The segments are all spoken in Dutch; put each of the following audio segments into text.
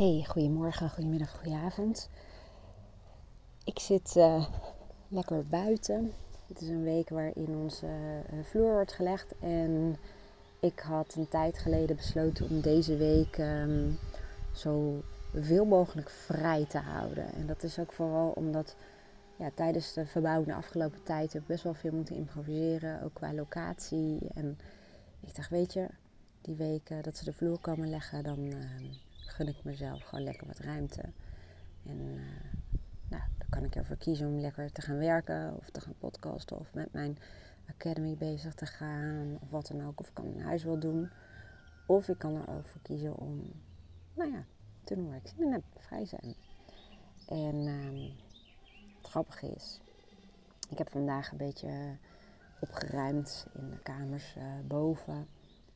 Hey, goedemorgen, goedemiddag, goedenavond. Ik zit uh, lekker buiten. Het is een week waarin onze uh, vloer wordt gelegd. En ik had een tijd geleden besloten om deze week um, zo veel mogelijk vrij te houden. En dat is ook vooral omdat ja, tijdens de verbouwing de afgelopen tijd heb ik best wel veel moeten improviseren. Ook qua locatie. En ik dacht, weet je, die weken dat ze de vloer komen leggen, dan... Gun ik mezelf gewoon lekker wat ruimte. En uh, nou, dan kan ik ervoor kiezen om lekker te gaan werken of te gaan podcasten of met mijn academy bezig te gaan of wat dan ook. Of ik kan in huis wel doen. Of ik kan er ook voor kiezen om, nou ja, te doen waar ik zin in vrij zijn. En uh, het grappige is, ik heb vandaag een beetje opgeruimd in de kamers uh, boven.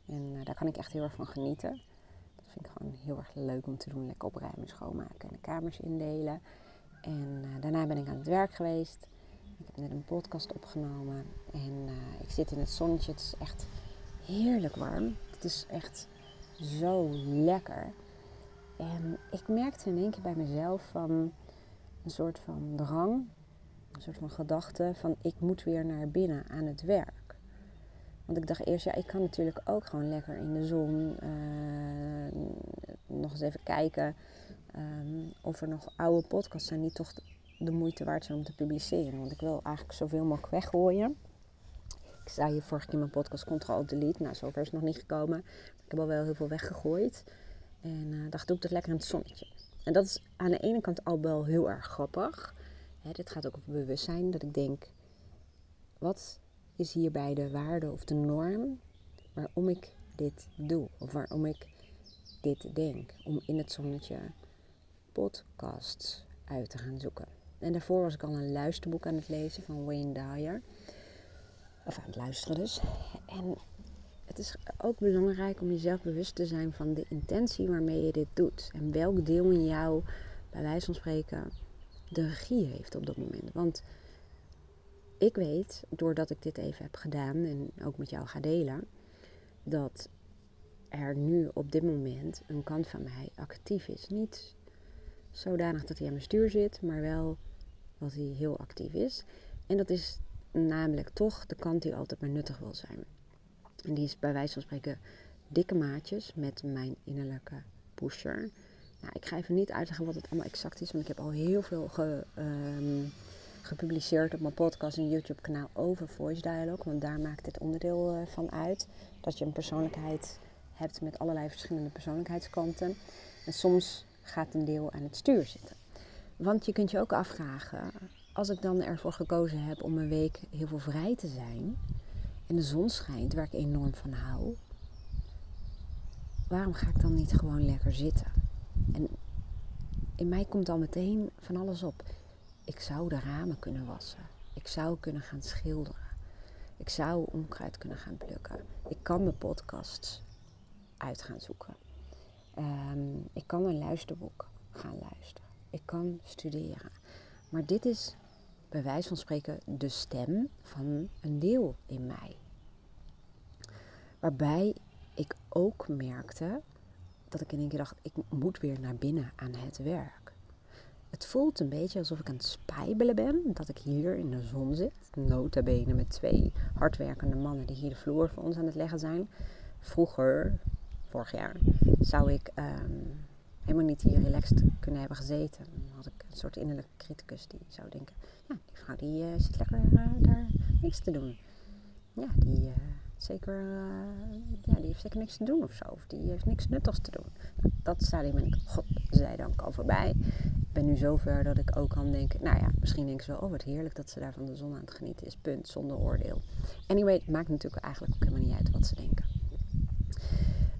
En uh, daar kan ik echt heel erg van genieten vind ik gewoon heel erg leuk om te doen. Lekker opruimen, schoonmaken en de kamers indelen. En uh, daarna ben ik aan het werk geweest. Ik heb net een podcast opgenomen. En uh, ik zit in het zonnetje. Het is echt heerlijk warm. Het is echt zo lekker. En ik merkte in één keer bij mezelf van een soort van drang. Een soort van gedachte van ik moet weer naar binnen aan het werk. Want ik dacht eerst, ja, ik kan natuurlijk ook gewoon lekker in de zon uh, nog eens even kijken um, of er nog oude podcasts zijn die toch de moeite waard zijn om te publiceren. Want ik wil eigenlijk zoveel mogelijk weggooien. Ik zei je vorige keer mijn podcast Control Delete. Nou, zover is het nog niet gekomen. Ik heb al wel heel veel weggegooid. En uh, dacht, doe ik dat lekker in het zonnetje. En dat is aan de ene kant al wel heel erg grappig. Hè, dit gaat ook over bewustzijn. Dat ik denk, wat is hierbij de waarde of de norm waarom ik dit doe. Of waarom ik dit denk. Om in het zonnetje podcasts uit te gaan zoeken. En daarvoor was ik al een luisterboek aan het lezen van Wayne Dyer. Of aan het luisteren dus. En het is ook belangrijk om jezelf bewust te zijn van de intentie waarmee je dit doet. En welk deel in jou, bij wijze van spreken, de regie heeft op dat moment. Want ik weet, doordat ik dit even heb gedaan en ook met jou ga delen, dat er nu op dit moment een kant van mij actief is. Niet zodanig dat hij aan mijn stuur zit, maar wel dat hij heel actief is. En dat is namelijk toch de kant die altijd maar nuttig wil zijn. En die is bij wijze van spreken dikke maatjes met mijn innerlijke pusher. Nou, ik ga even niet uitleggen wat het allemaal exact is, want ik heb al heel veel ge, um, gepubliceerd op mijn podcast en YouTube kanaal over Voice Dialogue. Want daar maakt dit onderdeel eh, van uit. Dat je een persoonlijkheid hebt met allerlei verschillende persoonlijkheidskanten. En soms gaat een deel aan het stuur zitten. Want je kunt je ook afvragen, als ik dan ervoor gekozen heb om een week heel veel vrij te zijn en de zon schijnt, waar ik enorm van hou, waarom ga ik dan niet gewoon lekker zitten? En in mij komt dan meteen van alles op. Ik zou de ramen kunnen wassen. Ik zou kunnen gaan schilderen. Ik zou onkruid kunnen gaan plukken. Ik kan mijn podcasts uit gaan zoeken. Um, ik kan een luisterboek gaan luisteren. Ik kan studeren. Maar dit is bij wijze van spreken de stem van een deel in mij. Waarbij ik ook merkte dat ik in één keer dacht, ik moet weer naar binnen aan het werk. Het voelt een beetje alsof ik aan het spijbelen ben. Dat ik hier in de zon zit. Nota bene met twee hardwerkende mannen die hier de vloer voor ons aan het leggen zijn. Vroeger, vorig jaar, zou ik um, helemaal niet hier relaxed kunnen hebben gezeten. Dan had ik een soort innerlijke criticus die zou denken... Ja, die vrouw die uh, zit lekker uh, daar niks te doen. Ja, die... Uh, zeker, uh, ja, die heeft zeker niks te doen of zo. Of die heeft niks nuttigs te doen. Nou, dat stadium ben ik, godzijdank, al voorbij ben nu zover dat ik ook kan denken, nou ja, misschien denken ze wel, oh wat heerlijk dat ze daar van de zon aan het genieten is, punt, zonder oordeel. Anyway, het maakt natuurlijk eigenlijk ook helemaal niet uit wat ze denken.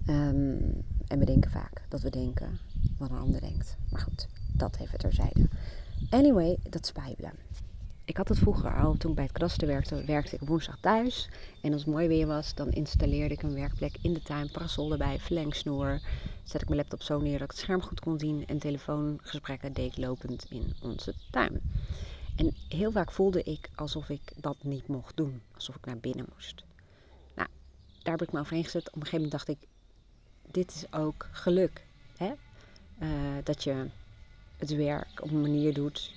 Um, en we denken vaak dat we denken wat een ander denkt. Maar goed, dat even terzijde. Anyway, dat spijbelen. Ik had het vroeger al, toen ik bij het kadaster werkte, werkte ik woensdag thuis. En als het mooi weer was, dan installeerde ik een werkplek in de tuin, parasol erbij, verlengsnoer. Zet ik mijn laptop zo neer dat ik het scherm goed kon zien en telefoongesprekken deed ik lopend in onze tuin. En heel vaak voelde ik alsof ik dat niet mocht doen, alsof ik naar binnen moest. Nou, daar heb ik me overheen gezet. Op een gegeven moment dacht ik, dit is ook geluk. Hè? eh, dat je het werk op een manier doet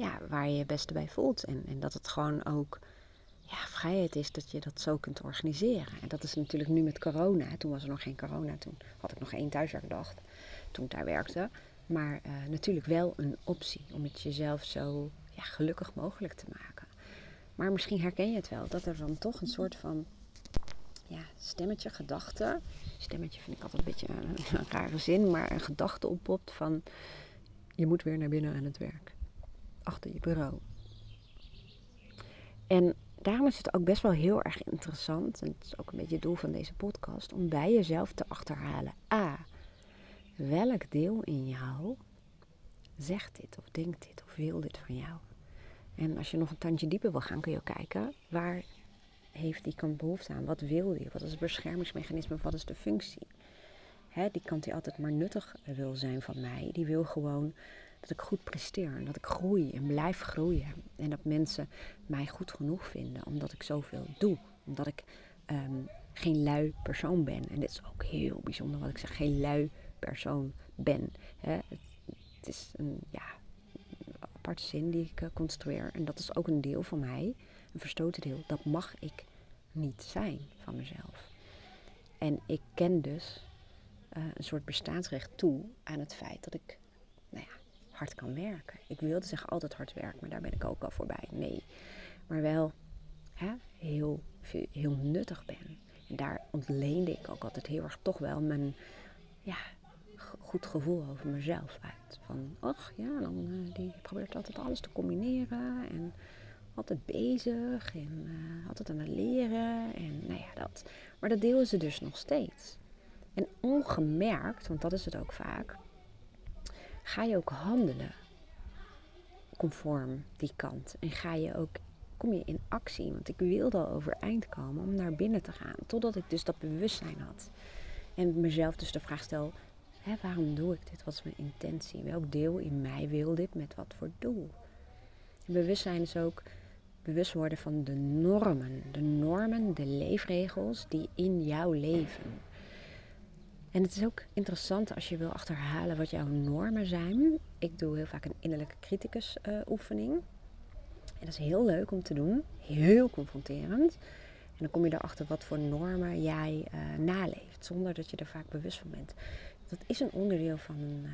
ja, waar je je beste bij voelt. En, en dat het gewoon ook ja, vrijheid is dat je dat zo kunt organiseren. En dat is natuurlijk nu met corona. Toen was er nog geen corona. Toen had ik nog één thuiswerkdag toen ik daar werkte. Maar uh, natuurlijk wel een optie om het jezelf zo ja, gelukkig mogelijk te maken. Maar misschien herken je het wel, dat er dan toch een soort van ja, stemmetje, gedachte. Stemmetje vind ik altijd een beetje een, een rare zin, maar een gedachte oppopt van je moet weer naar binnen aan het werk. Achter je bureau. En daarom is het ook best wel heel erg interessant, en het is ook een beetje het doel van deze podcast, om bij jezelf te achterhalen. A. Welk deel in jou zegt dit of denkt dit of wil dit van jou? En als je nog een tandje dieper wil gaan, kun je ook kijken waar heeft die kant behoefte aan? Wat wil die? Wat is het beschermingsmechanisme? Wat is de functie? Hè, die kant die altijd maar nuttig wil zijn van mij, die wil gewoon dat ik goed presteer en dat ik groei en blijf groeien. En dat mensen mij goed genoeg vinden omdat ik zoveel doe. Omdat ik ehm, geen lui persoon ben. En dit is ook heel bijzonder wat ik zeg, geen lui persoon ben. Hè. Het, is een ja, aparte zin die ik uh, construeer. En dat is ook een deel van mij, een verstoten deel. Dat mag ik niet zijn van mezelf. En ik ken dus uh, een soort bestaansrecht toe aan het feit dat ik hard kan werken. Ik wilde zeggen altijd hard werken, maar daar ben ik ook al voorbij. Nee, maar wel hè, heel, heel nuttig ben. En daar ontleende ik ook altijd heel erg toch wel mijn ja, goed gevoel over mezelf uit. Van, ach ja, dan uh, die probeert altijd alles te combineren en altijd bezig en uh, altijd aan het leren en nou ja, dat. Maar dat deel ze dus nog steeds. En ongemerkt, want dat is het ook vaak, ga je ook handelen conform die kant. En ga je ook, kom je in actie. Want ik wilde al overeind komen om naar binnen te gaan. Totdat ik dus dat bewustzijn had. En mezelf dus de vraag stel, hè, waarom doe ik dit? Wat is mijn intentie? Welk deel in mij wil dit met wat voor doel? Bewustzijn is ook bewust worden van de normen. De normen, de leefregels die in jouw leven en het is ook interessant als je wil achterhalen wat jouw normen zijn. Ik doe heel vaak een innerlijke criticus oefening. En dat is heel leuk om te doen. Heel confronterend. En dan kom je erachter wat voor normen jij uh, naleeft. Zonder dat je er vaak bewust van bent. Dat is een onderdeel van een uh,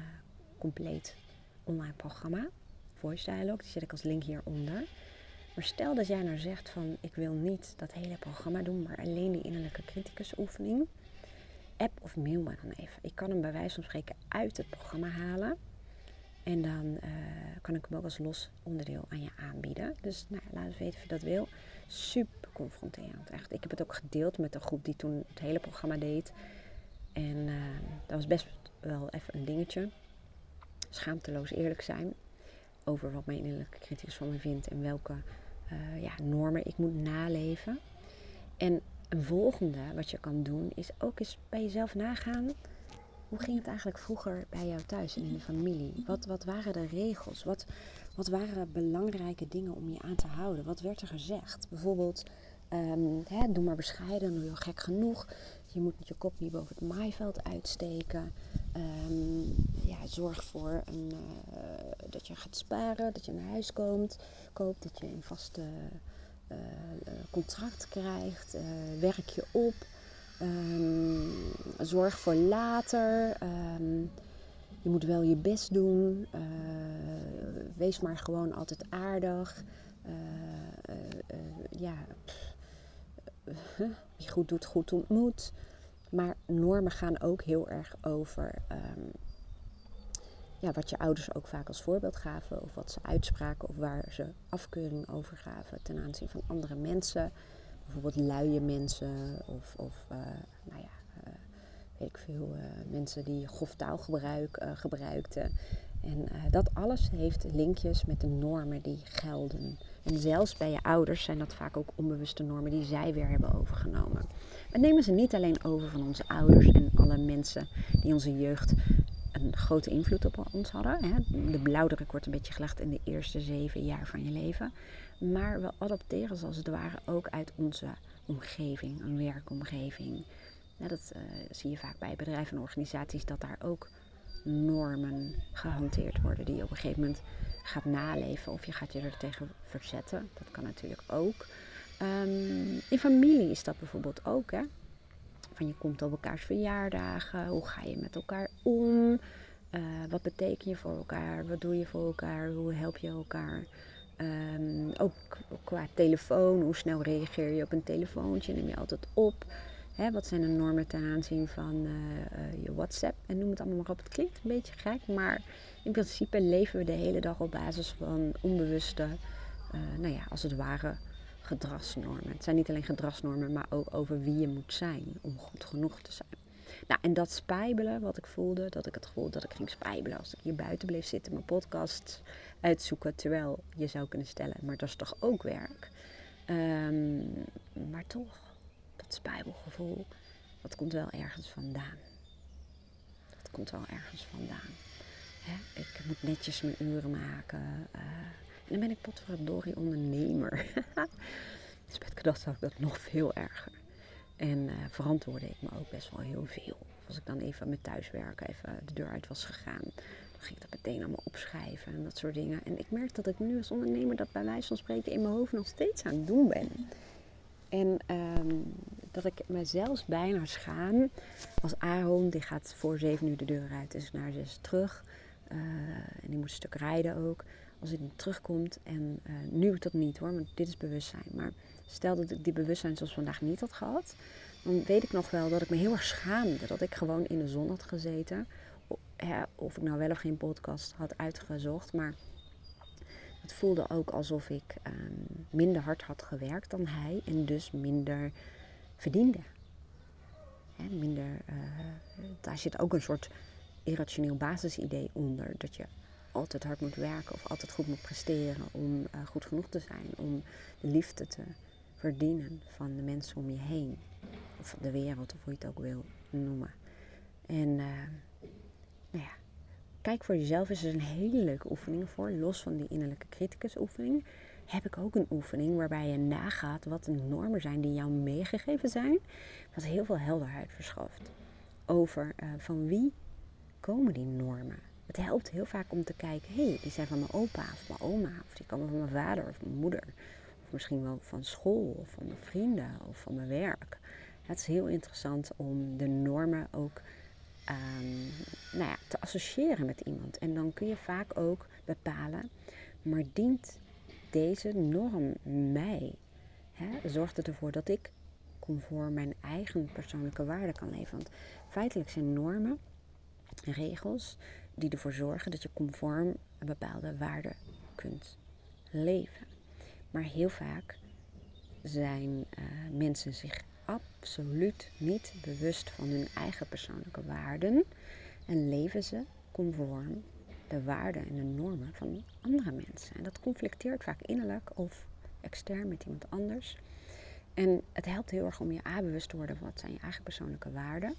compleet online programma. Voice Dialogue. Die zet ik als link hieronder. Maar stel dat jij nou zegt van ik wil niet dat hele programma doen. Maar alleen die innerlijke criticus oefening app of mail me dan even. Ik kan hem bij wijze van spreken uit het programma halen. En dan uh, kan ik hem ook als los onderdeel aan je aanbieden. Dus nou, laat eens weten of je dat wil. Super confronterend. Echt. Ik heb het ook gedeeld met de groep die toen het hele programma deed. En uh, dat was best wel even een dingetje. Schaamteloos eerlijk zijn over wat mijn innerlijke criticus van me vindt en welke uh, ja, normen ik moet naleven. En een volgende wat je kan doen is ook eens bij jezelf nagaan. Hoe ging het eigenlijk vroeger bij jou thuis in je familie? Wat, wat waren de regels? Wat, wat waren belangrijke dingen om je aan te houden? Wat werd er gezegd? Bijvoorbeeld, um, hè, doe maar bescheiden, doe je gek genoeg. Je moet je kop niet boven het maaiveld uitsteken. Um, ja, zorg voor uh, dat je gaat sparen, dat je naar huis komt, koopt, dat je in vaste contract krijgt, uh, werk je op, um, zorg voor later. Um, je moet wel je best doen. Wees maar gewoon altijd aardig. ja, wie goed doet, goed ontmoet. Maar normen gaan ook heel erg over um, ja, wat je ouders ook vaak als voorbeeld gaven, of wat ze uitspraken, of waar ze afkeuring over gaven ten aanzien van andere mensen. Bijvoorbeeld luie mensen, of, of uh, nou ja, uh, weet ik veel, uh, mensen die grof taalgebruik gebruikten. En dat alles heeft linkjes met de normen die gelden. En zelfs bij je ouders zijn dat vaak ook onbewuste normen die zij weer hebben overgenomen. We nemen ze niet alleen over van onze ouders en alle mensen die onze jeugd een grote invloed op ons hadden. Hè. De blauwdruk wordt een beetje gelegd in de eerste zeven jaar van je leven. Maar we adopteren ze als het ware ook uit onze omgeving, een werkomgeving. dat uh, zie je vaak bij bedrijven en organisaties, dat daar ook normen gehanteerd worden die je op een gegeven moment gaat naleven of je gaat je er tegen verzetten. Dat kan natuurlijk ook. Ehm, in familie is dat bijvoorbeeld ook. Hè? Van je komt op elkaars verjaardagen. Hoe ga je met elkaar om? Uh, wat betekent je voor elkaar? Wat doe je voor elkaar? Hoe help je elkaar? Um, ook qua telefoon. Hoe snel reageer je op een telefoontje? Neem je altijd op? Hè, wat zijn de normen ten aanzien van uh, uh, je WhatsApp? En noem het allemaal maar op. Het klinkt een beetje gek, maar in principe leven we de hele dag op basis van onbewuste, nou ja, als het ware gedragsnormen. Het zijn niet alleen gedragsnormen, maar ook over wie je moet zijn om goed genoeg te zijn. Nou, en dat spijbelen, wat ik voelde, dat ik het gevoel dat ik ging spijbelen als ik hier buiten bleef zitten, mijn podcast uitzoeken, terwijl je zou kunnen stellen, maar dat is toch ook werk. Um, maar toch, dat spijbelgevoel, dat komt wel ergens vandaan. Dat komt wel ergens vandaan. Hè? Ik moet netjes mijn uren maken. Uh, en dan ben ik potverdorie ondernemer. dus met gedacht had ik dat nog veel erger. En uh, verantwoordde ik me ook best wel heel veel. Als ik dan even met thuiswerken even de deur uit was gegaan, dan ging ik dat meteen allemaal opschrijven en dat soort dingen. En ik merk dat ik nu als ondernemer dat bij wijze van spreken in mijn hoofd nog steeds aan het doen ben. En um, dat ik mezelf bijna schaam. Als Aaron, die gaat voor zeven uur de deur uit, is naar zes terug. Uh, en die moet een stuk rijden ook als hij terugkomt. En uh, nu ik dat niet hoor, want dit is bewustzijn. Maar stel dat ik die bewustzijn zoals vandaag niet had gehad, dan weet ik nog wel dat ik me heel erg schaamde. Dat ik gewoon in de zon had gezeten. Of ik nou wel of geen podcast had uitgezocht. Maar het voelde ook alsof ik um, minder hard had gewerkt dan hij. En dus minder verdiende. Hè, minder, uh, daar zit ook een soort irrationeel basisidee onder. Dat je altijd hard moet werken of altijd goed moet presteren om uh, goed genoeg te zijn. Om de liefde te verdienen van de mensen om je heen. Of de wereld, of hoe je het ook wil noemen. En uh, nou ja, kijk voor jezelf is er een hele leuke oefening voor. Los van die innerlijke criticus oefening heb ik ook een oefening waarbij je nagaat wat de normen zijn die jou meegegeven zijn. Wat heel veel helderheid verschaft. Over uh, van wie komen die normen? Het helpt heel vaak om te kijken, hé, hey, die zijn van mijn opa of mijn oma, of die komen van mijn vader of mijn moeder. Of misschien wel van school of van mijn vrienden of van mijn werk. Het is heel interessant om de normen ook um, nou ja, te associëren met iemand. En dan kun je vaak ook bepalen, maar dient deze norm mij? Zorgt het ervoor dat ik conform mijn eigen persoonlijke waarden kan leven? Want feitelijk zijn normen, regels, die ervoor zorgen dat je conform een bepaalde waarde kunt leven. Maar heel vaak zijn uh, mensen zich absoluut niet bewust van hun eigen persoonlijke waarden en leven ze conform de waarden en de normen van andere mensen. En dat conflicteert vaak innerlijk of extern met iemand anders. En het helpt heel erg om je A-bewust te worden wat zijn je eigen persoonlijke waarden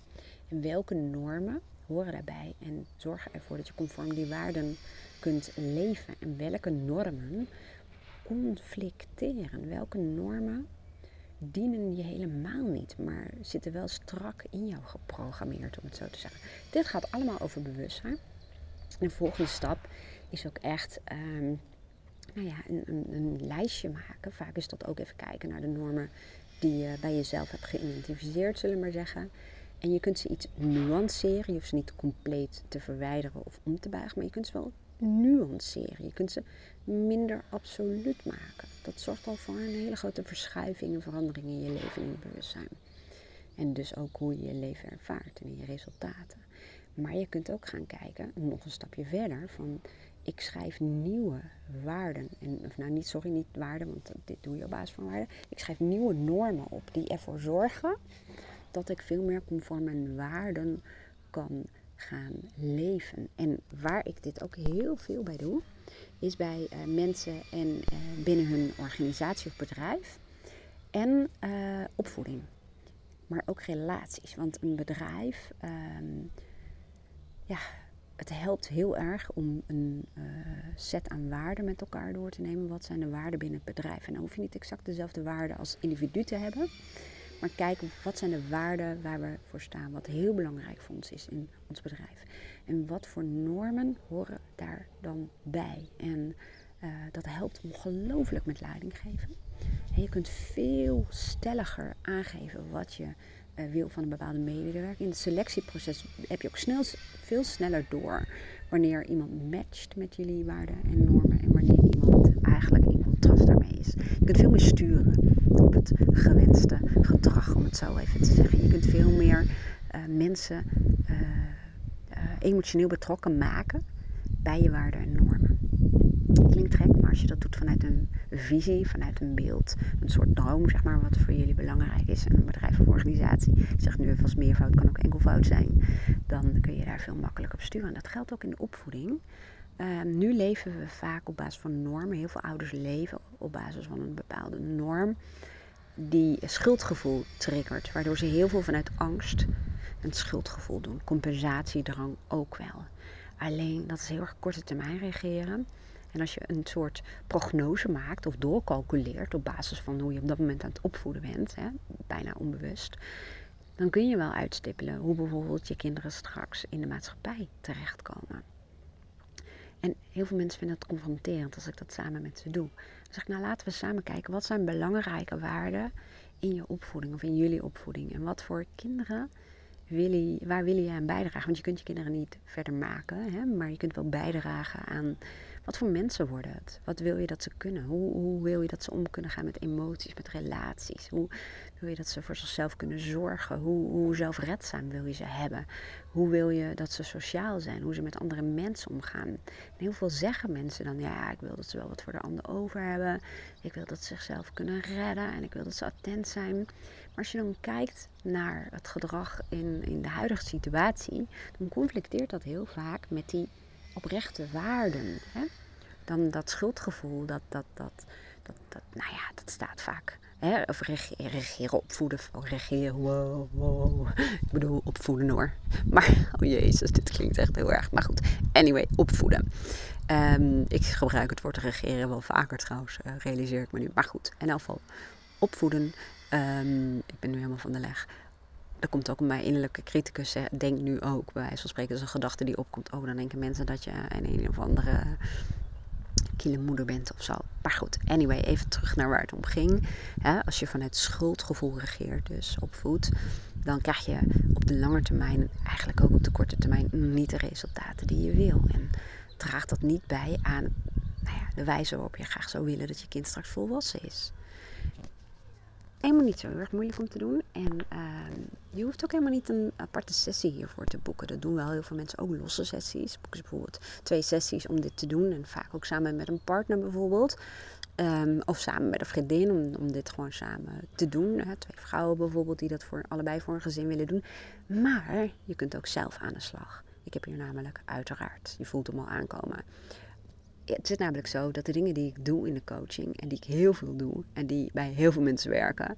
en welke normen horen daarbij en zorgen ervoor dat je conform die waarden kunt leven. En welke normen conflicteren? Welke normen dienen je helemaal niet, maar zitten wel strak in jou geprogrammeerd, om het zo te zeggen. Dit gaat allemaal over bewustzijn. de volgende stap is ook echt um, nou ja, een, een, een, lijstje maken. Vaak is dat ook even kijken naar de normen die je bij jezelf hebt geïdentificeerd, zullen we maar zeggen. En je kunt ze iets nuanceren. Je hoeft ze niet compleet te verwijderen of om te buigen, maar je kunt ze wel nuanceren. Je kunt ze minder absoluut maken. Dat zorgt al voor een hele grote verschuiving en verandering in je leven en je bewustzijn. En dus ook hoe je je leven ervaart en in je resultaten. Maar je kunt ook gaan kijken, nog een stapje verder, van ik schrijf nieuwe waarden. En, of nou niet, sorry, niet waarden, want dit doe je op basis van waarden. Ik schrijf nieuwe normen op die ervoor zorgen dat ik veel meer conform mijn waarden kan gaan leven. En waar ik dit ook heel veel bij doe, is bij uh, mensen en uh, binnen hun organisatie of bedrijf en uh, opvoeding. Maar ook relaties. Want een bedrijf, um, ja, het helpt heel erg om een set aan waarden met elkaar door te nemen. Wat zijn de waarden binnen het bedrijf? En dan hoef je niet exact dezelfde waarden als individu te hebben. Maar kijk, wat zijn de waarden waar we voor staan? Wat heel belangrijk voor ons is in ons bedrijf. En wat voor normen horen daar dan bij? En uh, dat helpt ongelooflijk met leiding geven. En je kunt veel stelliger aangeven wat je uh, wil van een bepaalde medewerker. In het selectieproces heb je ook veel sneller door wanneer iemand matcht met jullie waarden en normen en wanneer iemand eigenlijk in contrast daarmee is. Je kunt veel meer sturen op het gewenste gedrag, om het zo even te zeggen. Je kunt veel meer uh, mensen uh, emotioneel betrokken maken bij je waarden en normen. Klinkt gek, maar als je dat doet vanuit een visie, vanuit een beeld, een soort droom, zeg maar, wat voor jullie belangrijk is, en een bedrijf of organisatie, ik zeg nu even als meervoud, kan ook enkelvoud zijn, dan kun je daar veel makkelijker op sturen. En dat geldt ook in de opvoeding. Uh, nu leven we vaak op basis van normen. Heel veel ouders leven op basis van een bepaalde norm die schuldgevoel triggert, waardoor ze heel veel vanuit angst een schuldgevoel doen. Compensatiedrang ook wel. Alleen dat is heel erg korte termijn reageren. En als je een soort prognose maakt of doorcalculeert op basis van hoe je op dat moment aan het opvoeden bent, hè, bijna onbewust, dan kun je wel uitstippelen hoe bijvoorbeeld je kinderen straks in de maatschappij terechtkomen. En heel veel mensen vinden het confronterend als ik dat samen met ze doe. Dan zeg ik, nou laten we samen kijken, wat zijn belangrijke waarden in je opvoeding of in jullie opvoeding? En wat voor kinderen wil waar wil je aan bijdragen? Want je kunt je kinderen niet verder maken, hè? maar je kunt wel bijdragen aan wat voor mensen worden het? Wat wil je dat ze kunnen? Hoe, hoe wil je dat ze om kunnen gaan met emoties, met relaties? Hoe wil je dat ze voor zichzelf kunnen zorgen? Hoe, hoe zelfredzaam wil je ze hebben? Hoe wil je dat ze sociaal zijn? Hoe ze met andere mensen omgaan? En heel veel zeggen mensen dan, ja, ik wil dat ze wel wat voor de ander over hebben. Ik wil dat ze zichzelf kunnen redden en ik wil dat ze attent zijn. Maar als je dan kijkt naar het gedrag in, in de huidige situatie, dan conflicteert dat heel vaak met die oprechte waarden. Hè? Dan dat schuldgevoel, dat, dat, dat, dat, dat, nou ja, dat staat vaak. Hè? Of regeren, opvoeden. Oh, regeren, wow, wow. Ik bedoel opvoeden hoor. Maar, oh jezus, dit klinkt echt heel erg. Maar goed, anyway, opvoeden. Um, ik gebruik het woord regeren wel vaker trouwens, uh, realiseer ik me nu. Maar goed, in elk geval opvoeden. Um, ik ben nu helemaal van de leg er komt ook mijn innerlijke criticus, denk nu ook, bij wijze van spreken, is een gedachte die opkomt. Oh, dan denken mensen dat je een een of andere moeder bent of zo. Maar goed, anyway, even terug naar waar het om ging. als je vanuit schuldgevoel regeert, dus opvoedt, dan krijg je op de lange termijn, eigenlijk ook op de korte termijn, niet de resultaten die je wil. En draagt dat niet bij aan nou ja, de wijze waarop je graag zou willen dat je kind straks volwassen is helemaal niet zo heel erg moeilijk om te doen. En ehm, je hoeft ook helemaal niet een aparte sessie hiervoor te boeken. Dat doen wel heel veel mensen ook losse sessies. Boeken ze bijvoorbeeld twee sessies om dit te doen. En vaak ook samen met een partner bijvoorbeeld. Ehm, of samen met een vriendin om, om dit gewoon samen te doen. Twee vrouwen bijvoorbeeld die dat voor, allebei voor een gezin willen doen. Maar je kunt ook zelf aan de slag. Ik heb hier namelijk uiteraard, je voelt hem al aankomen, het is namelijk zo dat de dingen die ik doe in de coaching en die ik heel veel doe en die bij heel veel mensen werken,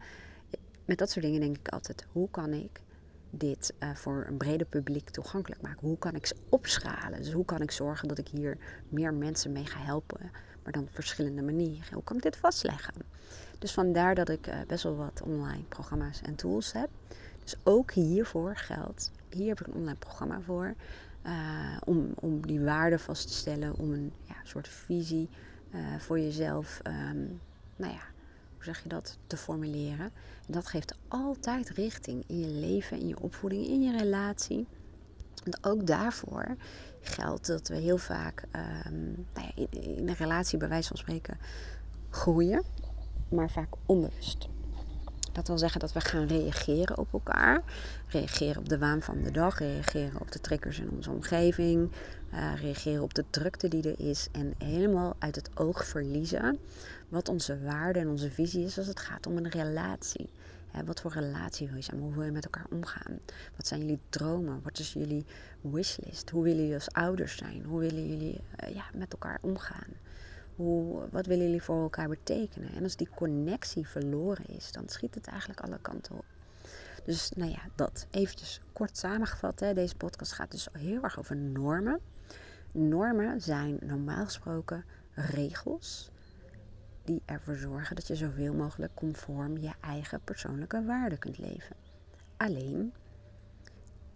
met dat soort dingen denk ik altijd: hoe kan ik dit uh, voor een breder publiek toegankelijk maken? Hoe kan ik ze opschalen? Dus hoe kan ik zorgen dat ik hier meer mensen mee ga helpen, maar dan op verschillende manieren? Hoe kan ik dit vastleggen? Dus vandaar dat ik uh, best wel wat online programma's en tools heb. Dus ook hiervoor geldt, hier heb ik een online programma voor. Uh, om, om die waarde vast te stellen, om een ja, soort visie uh, voor jezelf, um, nou ja, hoe zeg je dat, te formuleren. En dat geeft altijd richting in je leven, in je opvoeding, in je relatie. Want ook daarvoor geldt dat we heel vaak um, nou ja, in, in een relatie bij wijze van spreken groeien, maar vaak onbewust. Dat wil zeggen dat we gaan reageren op elkaar. Reageren op de waan van de dag. Reageren op de triggers in onze omgeving. Uh, reageren op de drukte die er is. En helemaal uit het oog verliezen wat onze waarde en onze visie is als het gaat om een relatie. wat voor relatie wil je zijn? Hoe wil je met elkaar omgaan? Wat zijn jullie dromen? Wat is jullie wishlist? Hoe willen jullie als ouders zijn? Hoe willen jullie uh, ja, met elkaar omgaan? Wat willen jullie voor elkaar betekenen? En als die connectie verloren is, dan schiet het eigenlijk alle kanten op. Dus nou ja, dat. Eventjes kort samengevat. Deze podcast gaat dus heel erg over normen. Normen zijn normaal gesproken regels die ervoor zorgen dat je zoveel mogelijk conform je eigen persoonlijke waarden kunt leven. Alleen,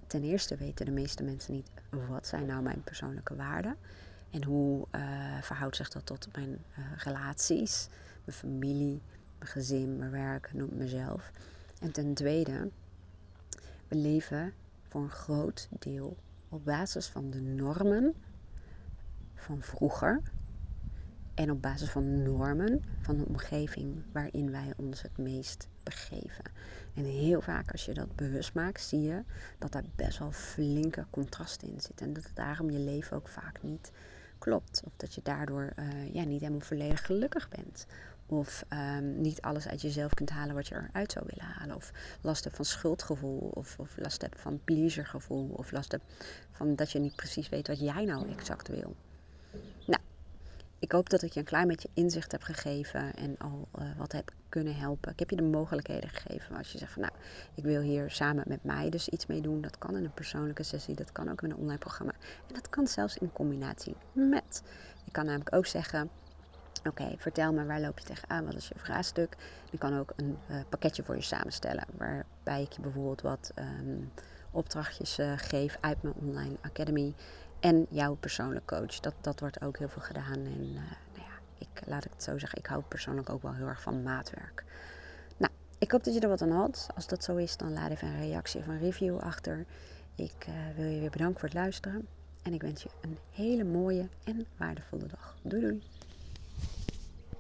ten eerste weten de meeste mensen niet wat zijn nou mijn persoonlijke waarden en hoe uh, verhoudt zich dat tot mijn uh, relaties, mijn familie, mijn gezin, mijn werk, noem mezelf. En ten tweede, we leven voor een groot deel op basis van de normen van vroeger en op basis van normen van de omgeving waarin wij ons het meest begeven. En heel vaak als je dat bewust maakt, zie je dat daar best wel flinke contrasten in zitten. En dat daarom je leven ook vaak niet klopt. Of dat je daardoor uh, ja, niet helemaal volledig gelukkig bent. Of um, niet alles uit jezelf kunt halen wat je eruit zou willen halen. Of last hebt van schuldgevoel. Of, of last hebt van pleasergevoel. Of last hebt van dat je niet precies weet wat jij nou exact wil. Ik hoop dat ik je een klein beetje inzicht heb gegeven en al uh, wat heb kunnen helpen. Ik heb je de mogelijkheden gegeven. Als je zegt van nou, ik wil hier samen met mij dus iets mee doen. Dat kan in een persoonlijke sessie, dat kan ook in een online programma. En dat kan zelfs in combinatie met. Je kan namelijk ook zeggen, Oké, vertel me waar loop je tegenaan, wat is je vraagstuk? Ik kan ook een uh, pakketje voor je samenstellen, waarbij ik je bijvoorbeeld wat um, opdrachtjes uh, geef uit mijn online academy en jouw persoonlijk coach. Dat, dat wordt ook heel veel gedaan. En uh, nou ja, ik laat ik het zo zeggen, ik hou persoonlijk ook wel heel erg van maatwerk. Nou, ik hoop dat je er wat aan had. Als dat zo is, dan laat even een reactie of een review achter. Ik wil je weer bedanken voor het luisteren. En ik wens je een hele mooie en waardevolle dag. Doei doei!